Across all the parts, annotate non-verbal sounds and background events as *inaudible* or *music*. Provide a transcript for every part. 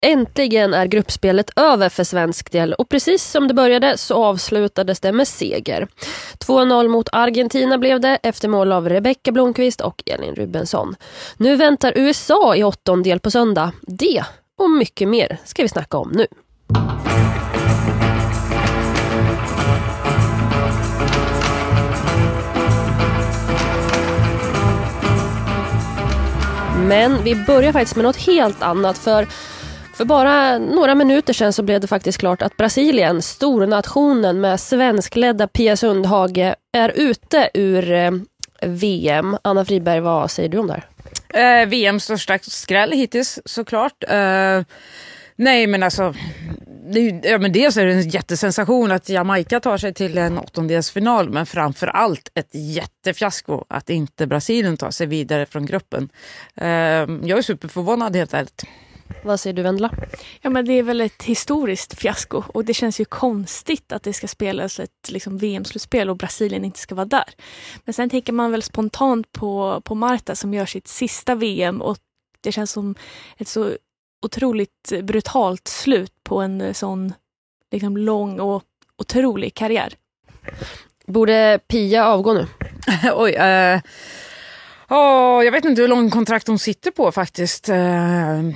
Äntligen är gruppspelet över för svensk del och precis som det började så avslutades det med seger. 2-0 mot Argentina blev det efter mål av Rebecka Blomqvist och Elin Rubensson. Nu väntar USA i åttondel på söndag. Det och mycket mer ska vi snacka om nu. Men vi börjar faktiskt med något helt annat för för bara några minuter sedan så blev det faktiskt klart att Brasilien, stornationen med svenskledda Pia Sundhage, är ute ur eh, VM. Anna Friberg, vad säger du om det här? Eh, VMs största skräll hittills såklart. Eh, nej men alltså, det, ja, men dels är det en jättesensation att Jamaica tar sig till en åttondelsfinal men framför allt ett jättefiasko att inte Brasilien tar sig vidare från gruppen. Eh, jag är superförvånad helt ärligt. Vad säger du Vendela? Ja men det är väl ett historiskt fiasko och det känns ju konstigt att det ska spelas ett liksom, VM-slutspel och Brasilien inte ska vara där. Men sen tänker man väl spontant på, på Marta som gör sitt sista VM och det känns som ett så otroligt brutalt slut på en sån liksom, lång och otrolig karriär. Borde Pia avgå nu? *laughs* Oj, uh... Oh, jag vet inte hur lång kontrakt hon sitter på faktiskt. Uh,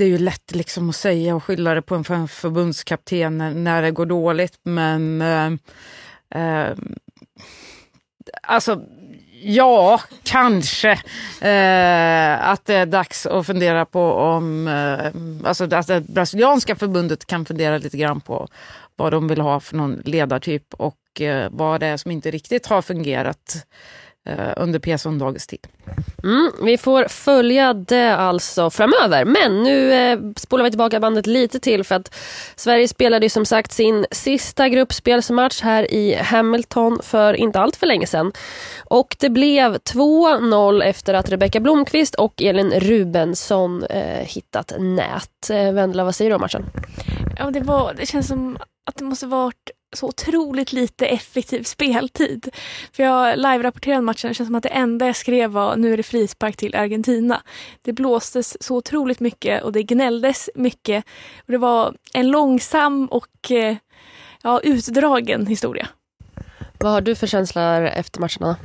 det är ju lätt liksom att säga och skylla det på en förbundskapten när det går dåligt, men... Eh, eh, alltså, ja, kanske eh, att det är dags att fundera på om... Eh, alltså att det brasilianska förbundet kan fundera lite grann på vad de vill ha för någon ledartyp och eh, vad det är som inte riktigt har fungerat Eh, under P-söndagens tid. Mm, vi får följa det alltså framöver. Men nu eh, spolar vi tillbaka bandet lite till för att Sverige spelade som sagt sin sista gruppspelsmatch här i Hamilton för inte allt för länge sedan. Och det blev 2-0 efter att Rebecka Blomqvist och Elin Rubensson eh, hittat nät. Eh, Vendela, vad säger du om matchen? Ja, det, var, det känns som att det måste varit så otroligt lite effektiv speltid. För jag live-rapporterade matchen, det känns som att det enda jag skrev var nu är det frispark till Argentina. Det blåstes så otroligt mycket och det gnälldes mycket. Och det var en långsam och eh, ja, utdragen historia. Vad har du för känslor efter matcherna?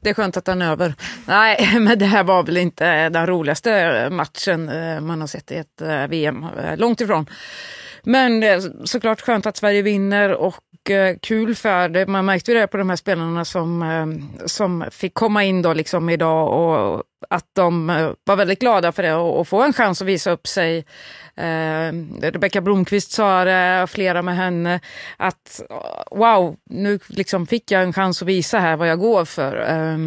Det är skönt att den är över. Nej, *laughs* men det här var väl inte den roligaste matchen eh, man har sett i ett eh, VM. Långt ifrån. Men såklart skönt att Sverige vinner och eh, kul för det. Man märkte ju det på de här spelarna som, eh, som fick komma in då liksom idag och att de eh, var väldigt glada för det och, få en chans att visa upp sig. Eh, Rebecka Blomqvist sa det, flera med henne, att wow, nu liksom fick jag en chans att visa här vad jag går för. Eh,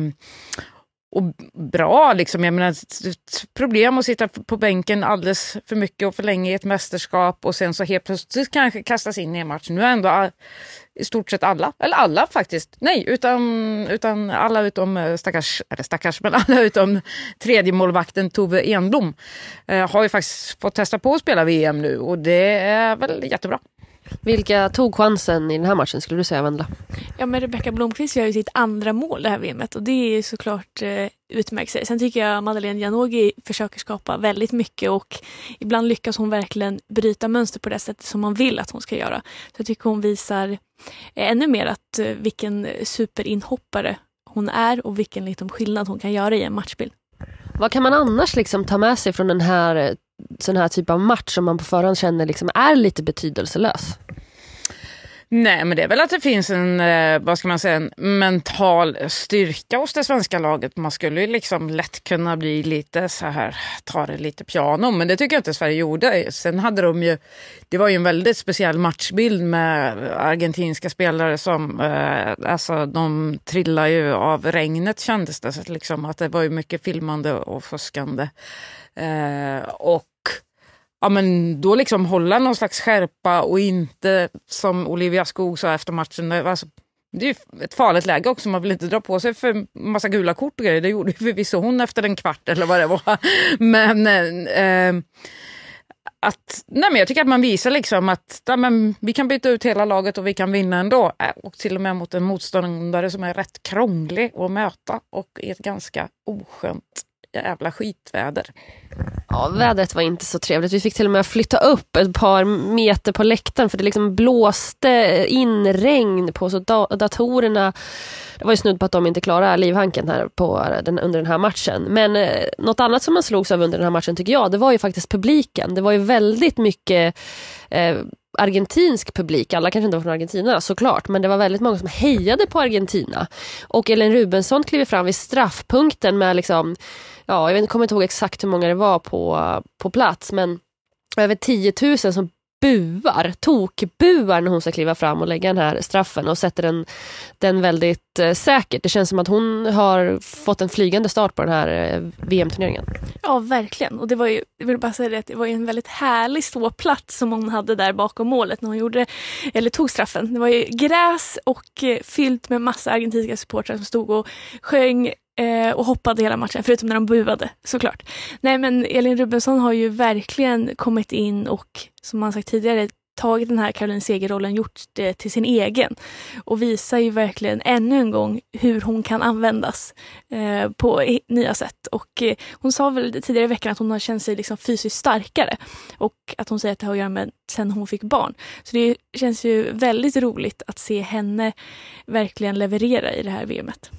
och bra. Liksom. Jag menar, ett problem att sitta på bänken alldeles för mycket och för länge i ett mästerskap och sen så helt plötsligt kanske kastas in i en match. Nu är ändå i stort sett alla, eller alla faktiskt, nej, utan, utan alla utom eh, stackars, eller stackars, men *laughs* alla utom tredje målvakten Tove Enblom eh, har ju faktiskt fått testa på att spela VM nu och det är väl jättebra. Vilka tog chansen i den här matchen skulle du säga Vendela? Ja men Rebecka Blomqvist gör ju sitt andra mål det här VMet och det är ju såklart eh, utmärkt sig. Sen tycker jag Madeleine Janogy försöker skapa väldigt mycket och ibland lyckas hon verkligen bryta mönster på det sättet som man vill att hon ska göra. Så jag tycker hon visar eh, ännu mer att eh, vilken superinhoppare hon är och vilken liksom, skillnad hon kan göra i en matchbild. Vad kan man annars liksom ta med sig från den här eh, sån här typ av match som man på förhand känner liksom är lite betydelselös? Nej, men det är väl att det finns en, eh, vad ska man säga, en mental styrka hos det svenska laget. Man skulle ju liksom lätt kunna bli lite så här, ta det lite piano, men det tycker jag inte Sverige gjorde. Sen hade de ju, det var ju en väldigt speciell matchbild med argentinska spelare som, eh, alltså de trillar ju av regnet kändes det liksom. Att det var ju mycket filmande och fuskande. Eh, och ja, men då liksom hålla någon slags skärpa och inte som Olivia Skog sa efter matchen. Eh, alltså, det är ett farligt läge också, man vill inte dra på sig för massa gula kort och grejer. Det gjorde förvisso hon efter en kvart eller vad det var. *laughs* Men eh, eh, att, nej men jag tycker att man visar liksom att nej men, vi kan byta ut hela laget och vi kan vinna ändå. Eh, och till och med mot en motståndare som är rätt krånglig att möta och i ett ganska oskönt jävla skitväder. Ja, vädret var inte så trevligt. Vi fick till och med flytta upp ett par meter på läktaren för det liksom blåste in regn på så datorerna. Det var ju snudd på att de inte klarade livhanken här på den, under den här matchen. Men eh, något annat som man slogs av under den här matchen tycker jag, det var ju faktiskt publiken. Det var ju väldigt mycket eh, argentinsk publik, alla kanske inte var från Argentina såklart, men det var väldigt många som hejade på Argentina. Och Ellen Rubensson kliver fram vid straffpunkten med liksom, ja jag kommer inte ihåg exakt hur många det var på, på plats, men över 10 000 som buar, tokbuar när hon ska kliva fram och lägga den här straffen och sätter den, den väldigt eh, säkert. Det känns som att hon har fått en flygande start på den här eh, VM-turneringen. Ja, verkligen. Och det var ju, jag vill bara säga det, det var ju en väldigt härlig ståplats som hon hade där bakom målet när hon gjorde, eller tog straffen. Det var ju gräs och eh, fyllt med massa argentinska supportrar som stod och sjöng eh, och hoppade hela matchen, förutom när de buade såklart. Nej men Elin Rubensson har ju verkligen kommit in och som man sagt tidigare tagit den här Caroline Seger-rollen, gjort det till sin egen och visar ju verkligen ännu en gång hur hon kan användas eh, på nya sätt. Och eh, hon sa väl tidigare i veckan att hon har känt sig liksom fysiskt starkare och att hon säger att det har att göra med sen hon fick barn. Så det känns ju väldigt roligt att se henne verkligen leverera i det här VMet.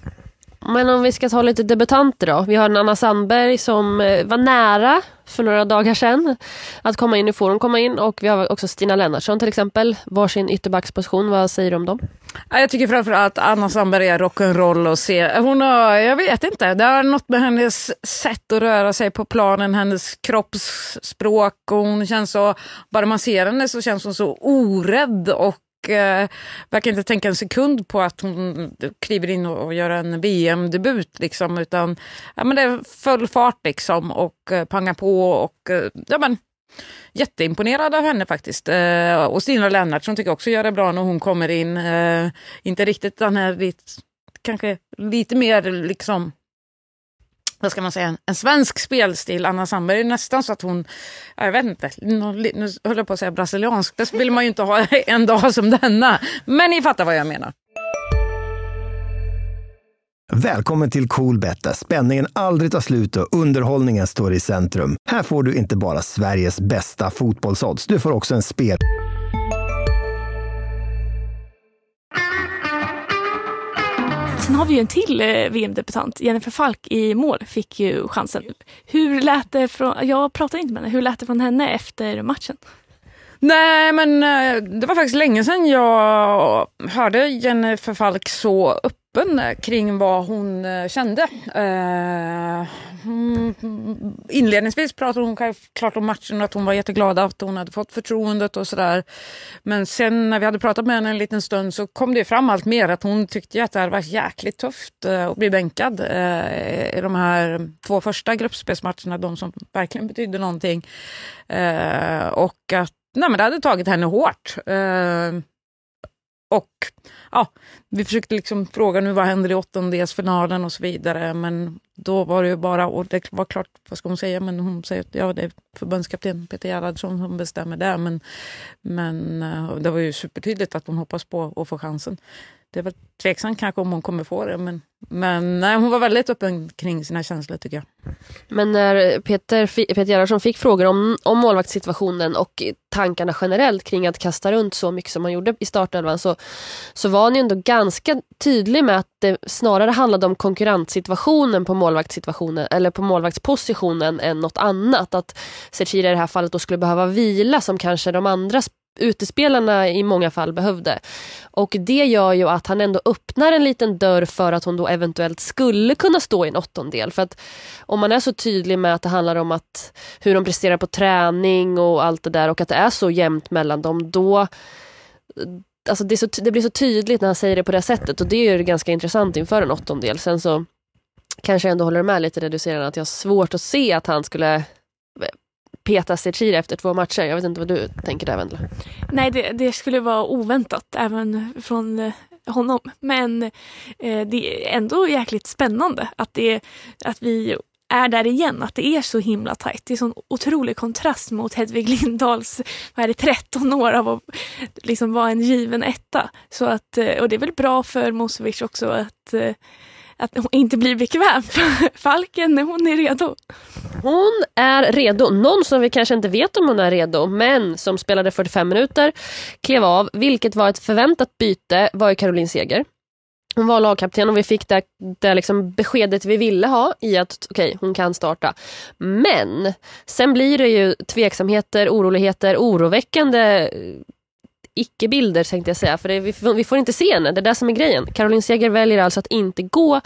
Men om vi ska ta lite debutanter då. Vi har en Anna Sandberg som eh, var nära för några dagar sedan att komma in i hon komma in och vi har också Stina Lennartsson till exempel, varsin ytterbacksposition. Vad säger du om dem? Jag tycker framförallt att Anna Sandberg är rock'n'roll och se. Hon har, jag vet inte, det har något med hennes sätt att röra sig på planen, hennes kroppsspråk och hon känns så, bara man ser henne så känns hon så orädd och eh, verkar inte tänka en sekund på att hon kliver in och, och gör en VM-debut. Liksom, utan ja, men det är full fart liksom, och eh, panga på. och eh, ja, men, Jätteimponerad av henne faktiskt. Eh, och Stina Lennartsson tycker också gör det bra när hon kommer in. Eh, inte riktigt den här, lite, kanske lite mer liksom vad ska man säga, en svensk spelstil. Anna Sandberg är nästan så att hon, jag vet inte, nu höll jag på att säga brasiliansk, det vill man ju inte ha *laughs* en dag som denna. Men ni fattar vad jag menar. Välkommen till Coolbet där spänningen aldrig tar slut och underhållningen står i centrum. Här får du inte bara Sveriges bästa fotbollsodds, du får också en spel... Sen har vi ju en till eh, VM-debutant, Jennifer Falk i mål, fick ju chansen. Hur lät det från, jag pratade inte med henne, hur lät det från henne efter matchen? Nej men eh, det var faktiskt länge sedan jag hörde Jennifer Falk så upp öppen eh, kring vad hon eh, kände. Eh, mm, inledningsvis pratade hon klart om matchen och att hon var jätteglad att hon hade fått förtroendet och sådär. Men sen när vi hade pratat med henne en liten stund så kom det fram allt mer att hon tyckte att det hade varit jäkligt tufft eh, att bli bänkad eh, i de här två första gruppspelsmatcherna, de som verkligen betydde någonting. och att nej, men det hade tagit henne hårt. Och ja, vi försökte liksom fråga nu vad händer i åttondelsfinalen och så vidare. Men då var det ju bara, och det var klart, vad ska hon säga, men hon säger att ja, det är förbundskapten Peter Gerhardsson som bestämmer det. Men, men eh, det var ju supertydligt att hon hoppas på att få chansen. Det är väl tveksamt kanske om hon kommer få det, men, men nej, hon var väldigt öppen kring sina känslor tycker jag. Men när Peter, Peter Gerhardsson fick frågor om, om målvaktssituationen och tankarna generellt kring att kasta runt så mycket som han gjorde i startelvan så, så var han ju ändå ganska tydlig med att det snarare handlade om konkurrenssituationen på målvaktssituationen eller på målvaktspositionen än något annat. Att Zecira i det här fallet då skulle behöva vila som kanske de andra utespelarna i många fall behövde. Och det gör ju att han ändå öppnar en liten dörr för att hon då eventuellt skulle kunna stå i en åttondel. För att om man är så tydlig med att det handlar om att hur de presterar på träning och allt det där och att det är så jämnt mellan dem, då Alltså det, så, det blir så tydligt när han säger det på det sättet och det är ju ganska intressant inför en åttondel. Sen så kanske jag ändå håller med lite reducerande att jag har svårt att se att han skulle peta Zecira efter två matcher. Jag vet inte vad du tänker där Vendela? Nej, det, det, skulle vara oväntat även från eh, honom. Men eh, det är ändå jäkligt spännande att, det, att vi är där igen, att det är så himla tajt. Det är sån otrolig kontrast mot Hedvig Lindahls vad är det, 13 år av att liksom vara en given etta. Så att, eh, och det är väl bra för Mosevic också att, eh, att hon inte blir bekväm. *laughs* Falken, hon är redo. Hon är redo. Någon som vi kanske inte vet om hon är redo, men som spelade 45 minuter, klev av, vilket var ett förväntat byte, var ju Caroline Seger. Hon var lagkapten och vi fick det, det liksom beskedet vi ville ha i att okej, okay, hon kan starta. Men sen blir det ju tveksamheter, oroligheter, oroväckande icke-bilder tänkte jag säga. För det, vi, vi, får inte se henne, det är det som är grejen. Caroline Seger väljer alltså att inte gå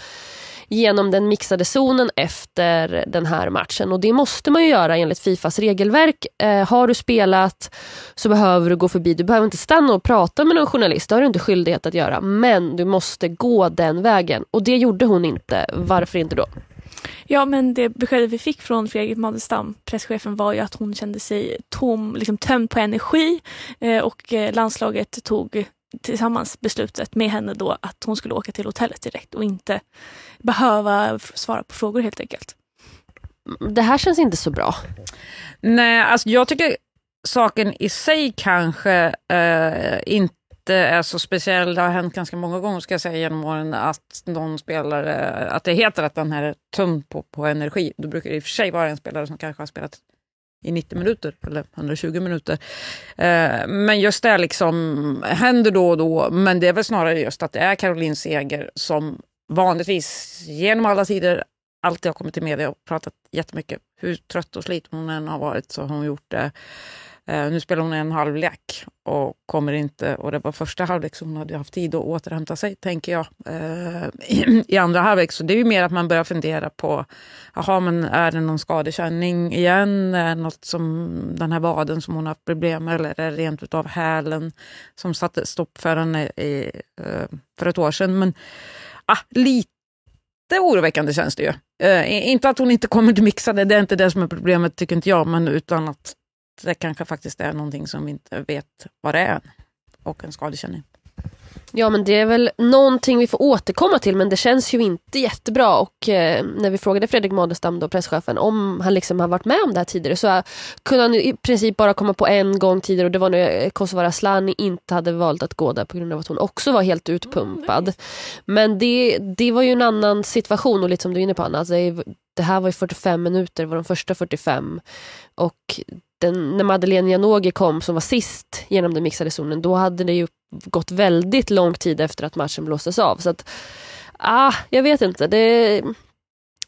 genom den mixade zonen efter den här matchen. Och det måste man ju göra enligt Fifas regelverk. Eh, har du spelat så behöver du gå förbi. Du behöver inte stanna och prata med någon journalist. Det har du inte skyldighet att göra. Men du måste gå den vägen. Och det gjorde hon inte. Varför inte då? Ja, men det beskedet vi fick från Fredrik Madelstam, presschefen, var ju att hon kände sig tom, liksom tömd på energi eh, och eh, landslaget tog tillsammans beslutet med henne då att hon skulle åka till hotellet direkt och inte behöva svara på frågor helt enkelt. Det här känns inte så bra. Nej, alltså jag tycker saken i sig kanske eh, inte är så speciell. Det har hänt ganska många gånger ska jag säga genom åren att någon spelare, att det heter att den här är tömd på, på energi. Då brukar det i och för sig vara en spelare som kanske har spelat i 90 minuter eller 120 minuter. Eh, men just det liksom händer då och då. Men det är väl snarare just att det är Caroline Seger som vanligtvis genom alla tider alltid har kommit till media och pratat jättemycket. Hur trött och sliten hon än har varit så har hon gjort det. Eh, nu spelar hon en halvlek och kommer inte, och det var första halvlek så hon hade haft tid att återhämta sig, tänker jag, eh, i, *clears throat* i, andra halvlek. Så det är ju mer att man börjar fundera på, jaha, men är det någon skadekänning igen? Är det något som den här vaden som hon har haft problem med, eller är det rent utav hälen som satte stopp för henne i, eh, för ett år sedan? Men ah, lite oroväckande känns det ju. Eh, inte att hon inte kommer till mixade, det är inte det som är problemet, tycker inte jag, men utan att det kanske faktiskt är någonting som vi inte vet vad det är. Och en skadekänning. Ja men det är väl någonting vi får återkomma till men det känns ju inte jättebra. Och eh, när vi frågade Fredrik Madestam, då, presschefen, om han liksom har varit med om det här tidigare så eh, kunde han i princip bara komma på en gång tidigare. Och det var när eh, Kosovare Asllani inte hade valt att gå där på grund av att hon också var helt utpumpad. Mm, men det, det var ju en annan situation. Och lite som du är inne på Anna, alltså, det här var ju 45 minuter, det var de första 45 och den, när Madeleine Janogy kom som var sist genom den mixade zonen, då hade det ju gått väldigt lång tid efter att matchen blåstes av. Så att, ah, jag vet inte. Det,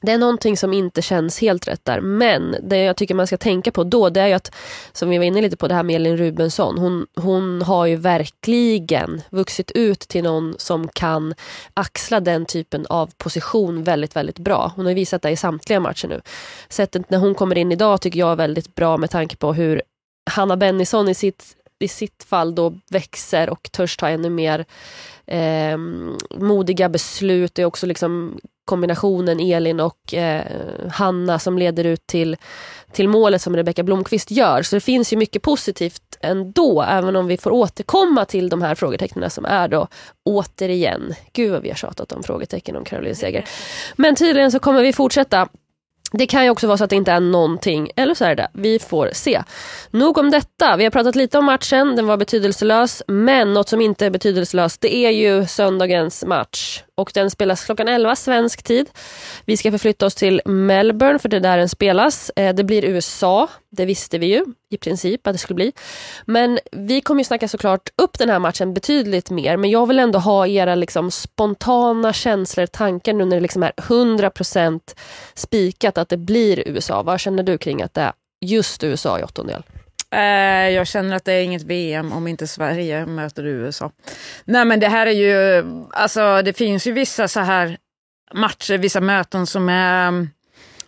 det är någonting som inte känns helt rätt där. Men det jag tycker man ska tänka på då, det är ju att, som vi var inne lite på det här med Elin Rubensson, hon, hon har ju verkligen vuxit ut till någon som kan axla den typen av position väldigt, väldigt bra. Hon har visat det i samtliga matcher nu. Sättet när hon kommer in idag tycker jag är väldigt bra med tanke på hur Hanna Bennison i sitt, i sitt fall då växer och törs ta ännu mer eh, modiga beslut. Det är också liksom kombinationen Elin och eh, Hanna som leder ut till, till målet som Rebecka Blomqvist gör. Så det finns ju mycket positivt ändå, även om vi får återkomma till de här frågetecknen som är då återigen, gud vad vi har tjatat om frågetecken om Caroline Seger. Men tydligen så kommer vi fortsätta det kan ju också vara så att det inte är någonting, eller så är det Vi får se. Nog om detta. Vi har pratat lite om matchen, den var betydelselös. Men något som inte är betydelselöst, det är ju söndagens match. Och den spelas klockan 11 svensk tid. Vi ska förflytta oss till Melbourne, för det är där den spelas. Eh, det blir USA, det visste vi ju i princip att det skulle bli. Men vi kommer ju snacka såklart upp den här matchen betydligt mer. Men jag vill ändå ha era liksom spontana känslor, tankar nu när det liksom är 100% spikat att det blir USA. Vad känner du kring att det är just USA i åttondel? Eh, jag känner att det är inget VM om inte Sverige möter USA. Nej men det här är ju, alltså det finns ju vissa så här matcher, vissa möten som är,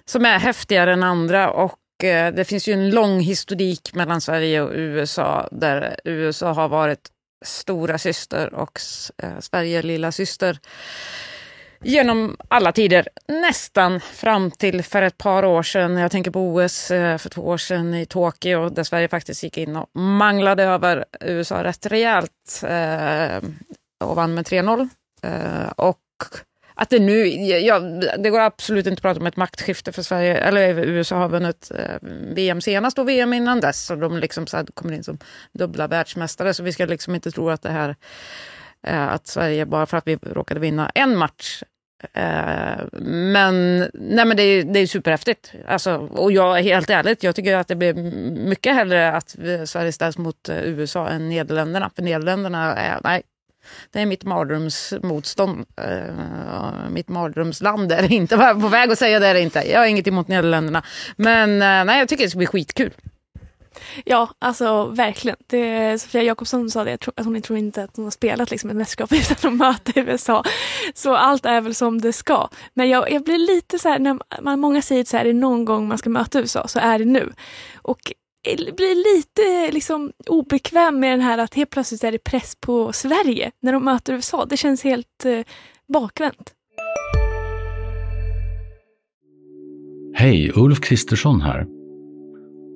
som är häftigare än andra och Eh, det finns ju en lång historik mellan Sverige och USA där USA har varit stora syster och eh, Sverige lilla syster genom alla tider. Nästan fram till för ett par år sedan. Jag tänker på OS eh, för två år sedan i Tokyo där Sverige faktiskt gick in och manglade över USA rätt rejält eh, och vann med 3-0. Eh, och att det nu, ja, det går absolut inte att prata om ett maktskifte för Sverige, eller USA har vunnit eh, VM senast och VM innan dess och de liksom så här, kommer in som dubbla världsmästare så vi ska liksom inte tro att det här att Sverige bara för att vi råkade vinna en match Eh, men nej men det, är, det är superhäftigt. Alltså, och jag, helt ärligt, jag tycker att det blir mycket hellre att Sverige ställs mot eh, USA än Nederländerna. För Nederländerna är, nej, det är mitt mardrömsmotstånd. Uh, mitt mardrömsland är det inte. Var *laughs* på väg att säga det är det inte. Jag har inget emot Nederländerna. Men uh, nej, jag tycker det ska bli skitkul. Ja, alltså verkligen. Det, Sofia Jakobsson sa det, att hon tror inte att hon har spelat liksom, ett mästerskap *laughs* utan att möta USA. Så allt är väl som det ska. Men jag, jag blir lite så här, när man, många säger att är det någon gång man ska möta USA så är det nu. Och blir lite liksom obekväm med den här att helt plötsligt är det press på Sverige när de möter USA. Det känns helt eh, bakvänt. Hej, Ulf Kristersson här.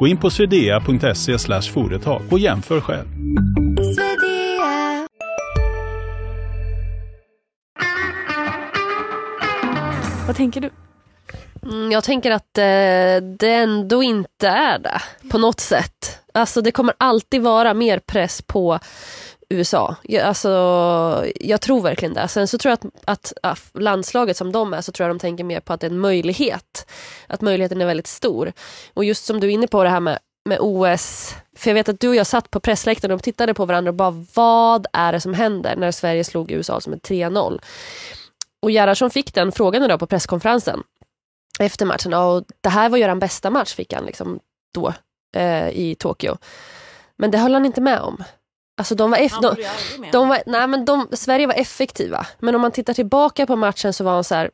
Gå in på swedea.se företag och jämför själv. Vad tänker du? Mm, jag tänker att eh, det ändå inte är det på något sätt. Alltså det kommer alltid vara mer press på USA. Jag, alltså, jag tror verkligen det. Sen så tror jag att, att, att, landslaget som de är så tror jag de tänker mer på att det är en möjlighet. Att möjligheten är väldigt stor. Och just som du är inne på det här med, med OS. För jag vet att du och jag satt på pressläktaren och tittade på varandra och bara vad är det som händer när Sverige slog USA som ett 3-0? Och Gerhardsson fick den frågan idag på presskonferensen efter matchen. Och det här var ju bästa match fick han liksom då eh, i Tokyo. Men det höll han inte med om. Alltså de var, eff- de, de var nej men de, Sverige var effektiva. Men om man tittar tillbaka på matchen så var han så här,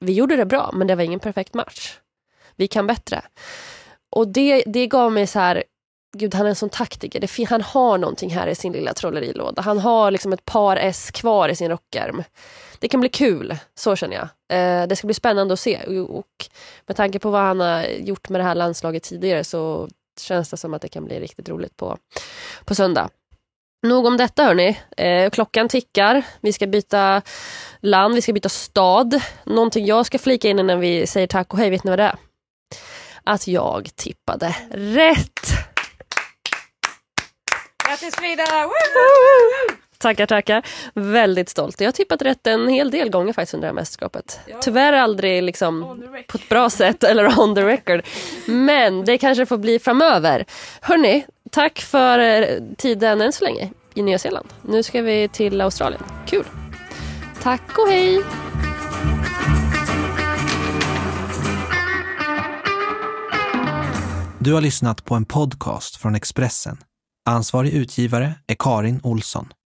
vi gjorde det bra men det var ingen perfekt match. Vi kan bättre. Och det, det gav mig så här, gud han är en sån taktiker. Det, han har någonting här i sin lilla trollerilåda. Han har liksom ett par S kvar i sin rockärm. Det kan bli kul, så känner jag. Eh, det ska bli spännande att se. Och med tanke på vad han har gjort med det här landslaget tidigare så känns det som att det kan bli riktigt roligt på, på söndag. Nog om detta hörni. Eh, klockan tickar. Vi ska byta land, vi ska byta stad. Någonting jag ska flika in innan vi säger tack och hej, vet ni vad det är? Att jag tippade rätt! Grattis Frida! Tackar, tackar. Väldigt stolt. Jag har tippat rätt en hel del gånger faktiskt under det här mästerskapet. Ja. Tyvärr aldrig liksom på ett bra sätt eller on the record. Men det kanske får bli framöver. Hörni, tack för eh, tiden än så länge i Nya Zeeland. Nu ska vi till Australien. Kul! Tack och hej! Du har lyssnat på en podcast från Expressen. Ansvarig utgivare är Karin Olsson.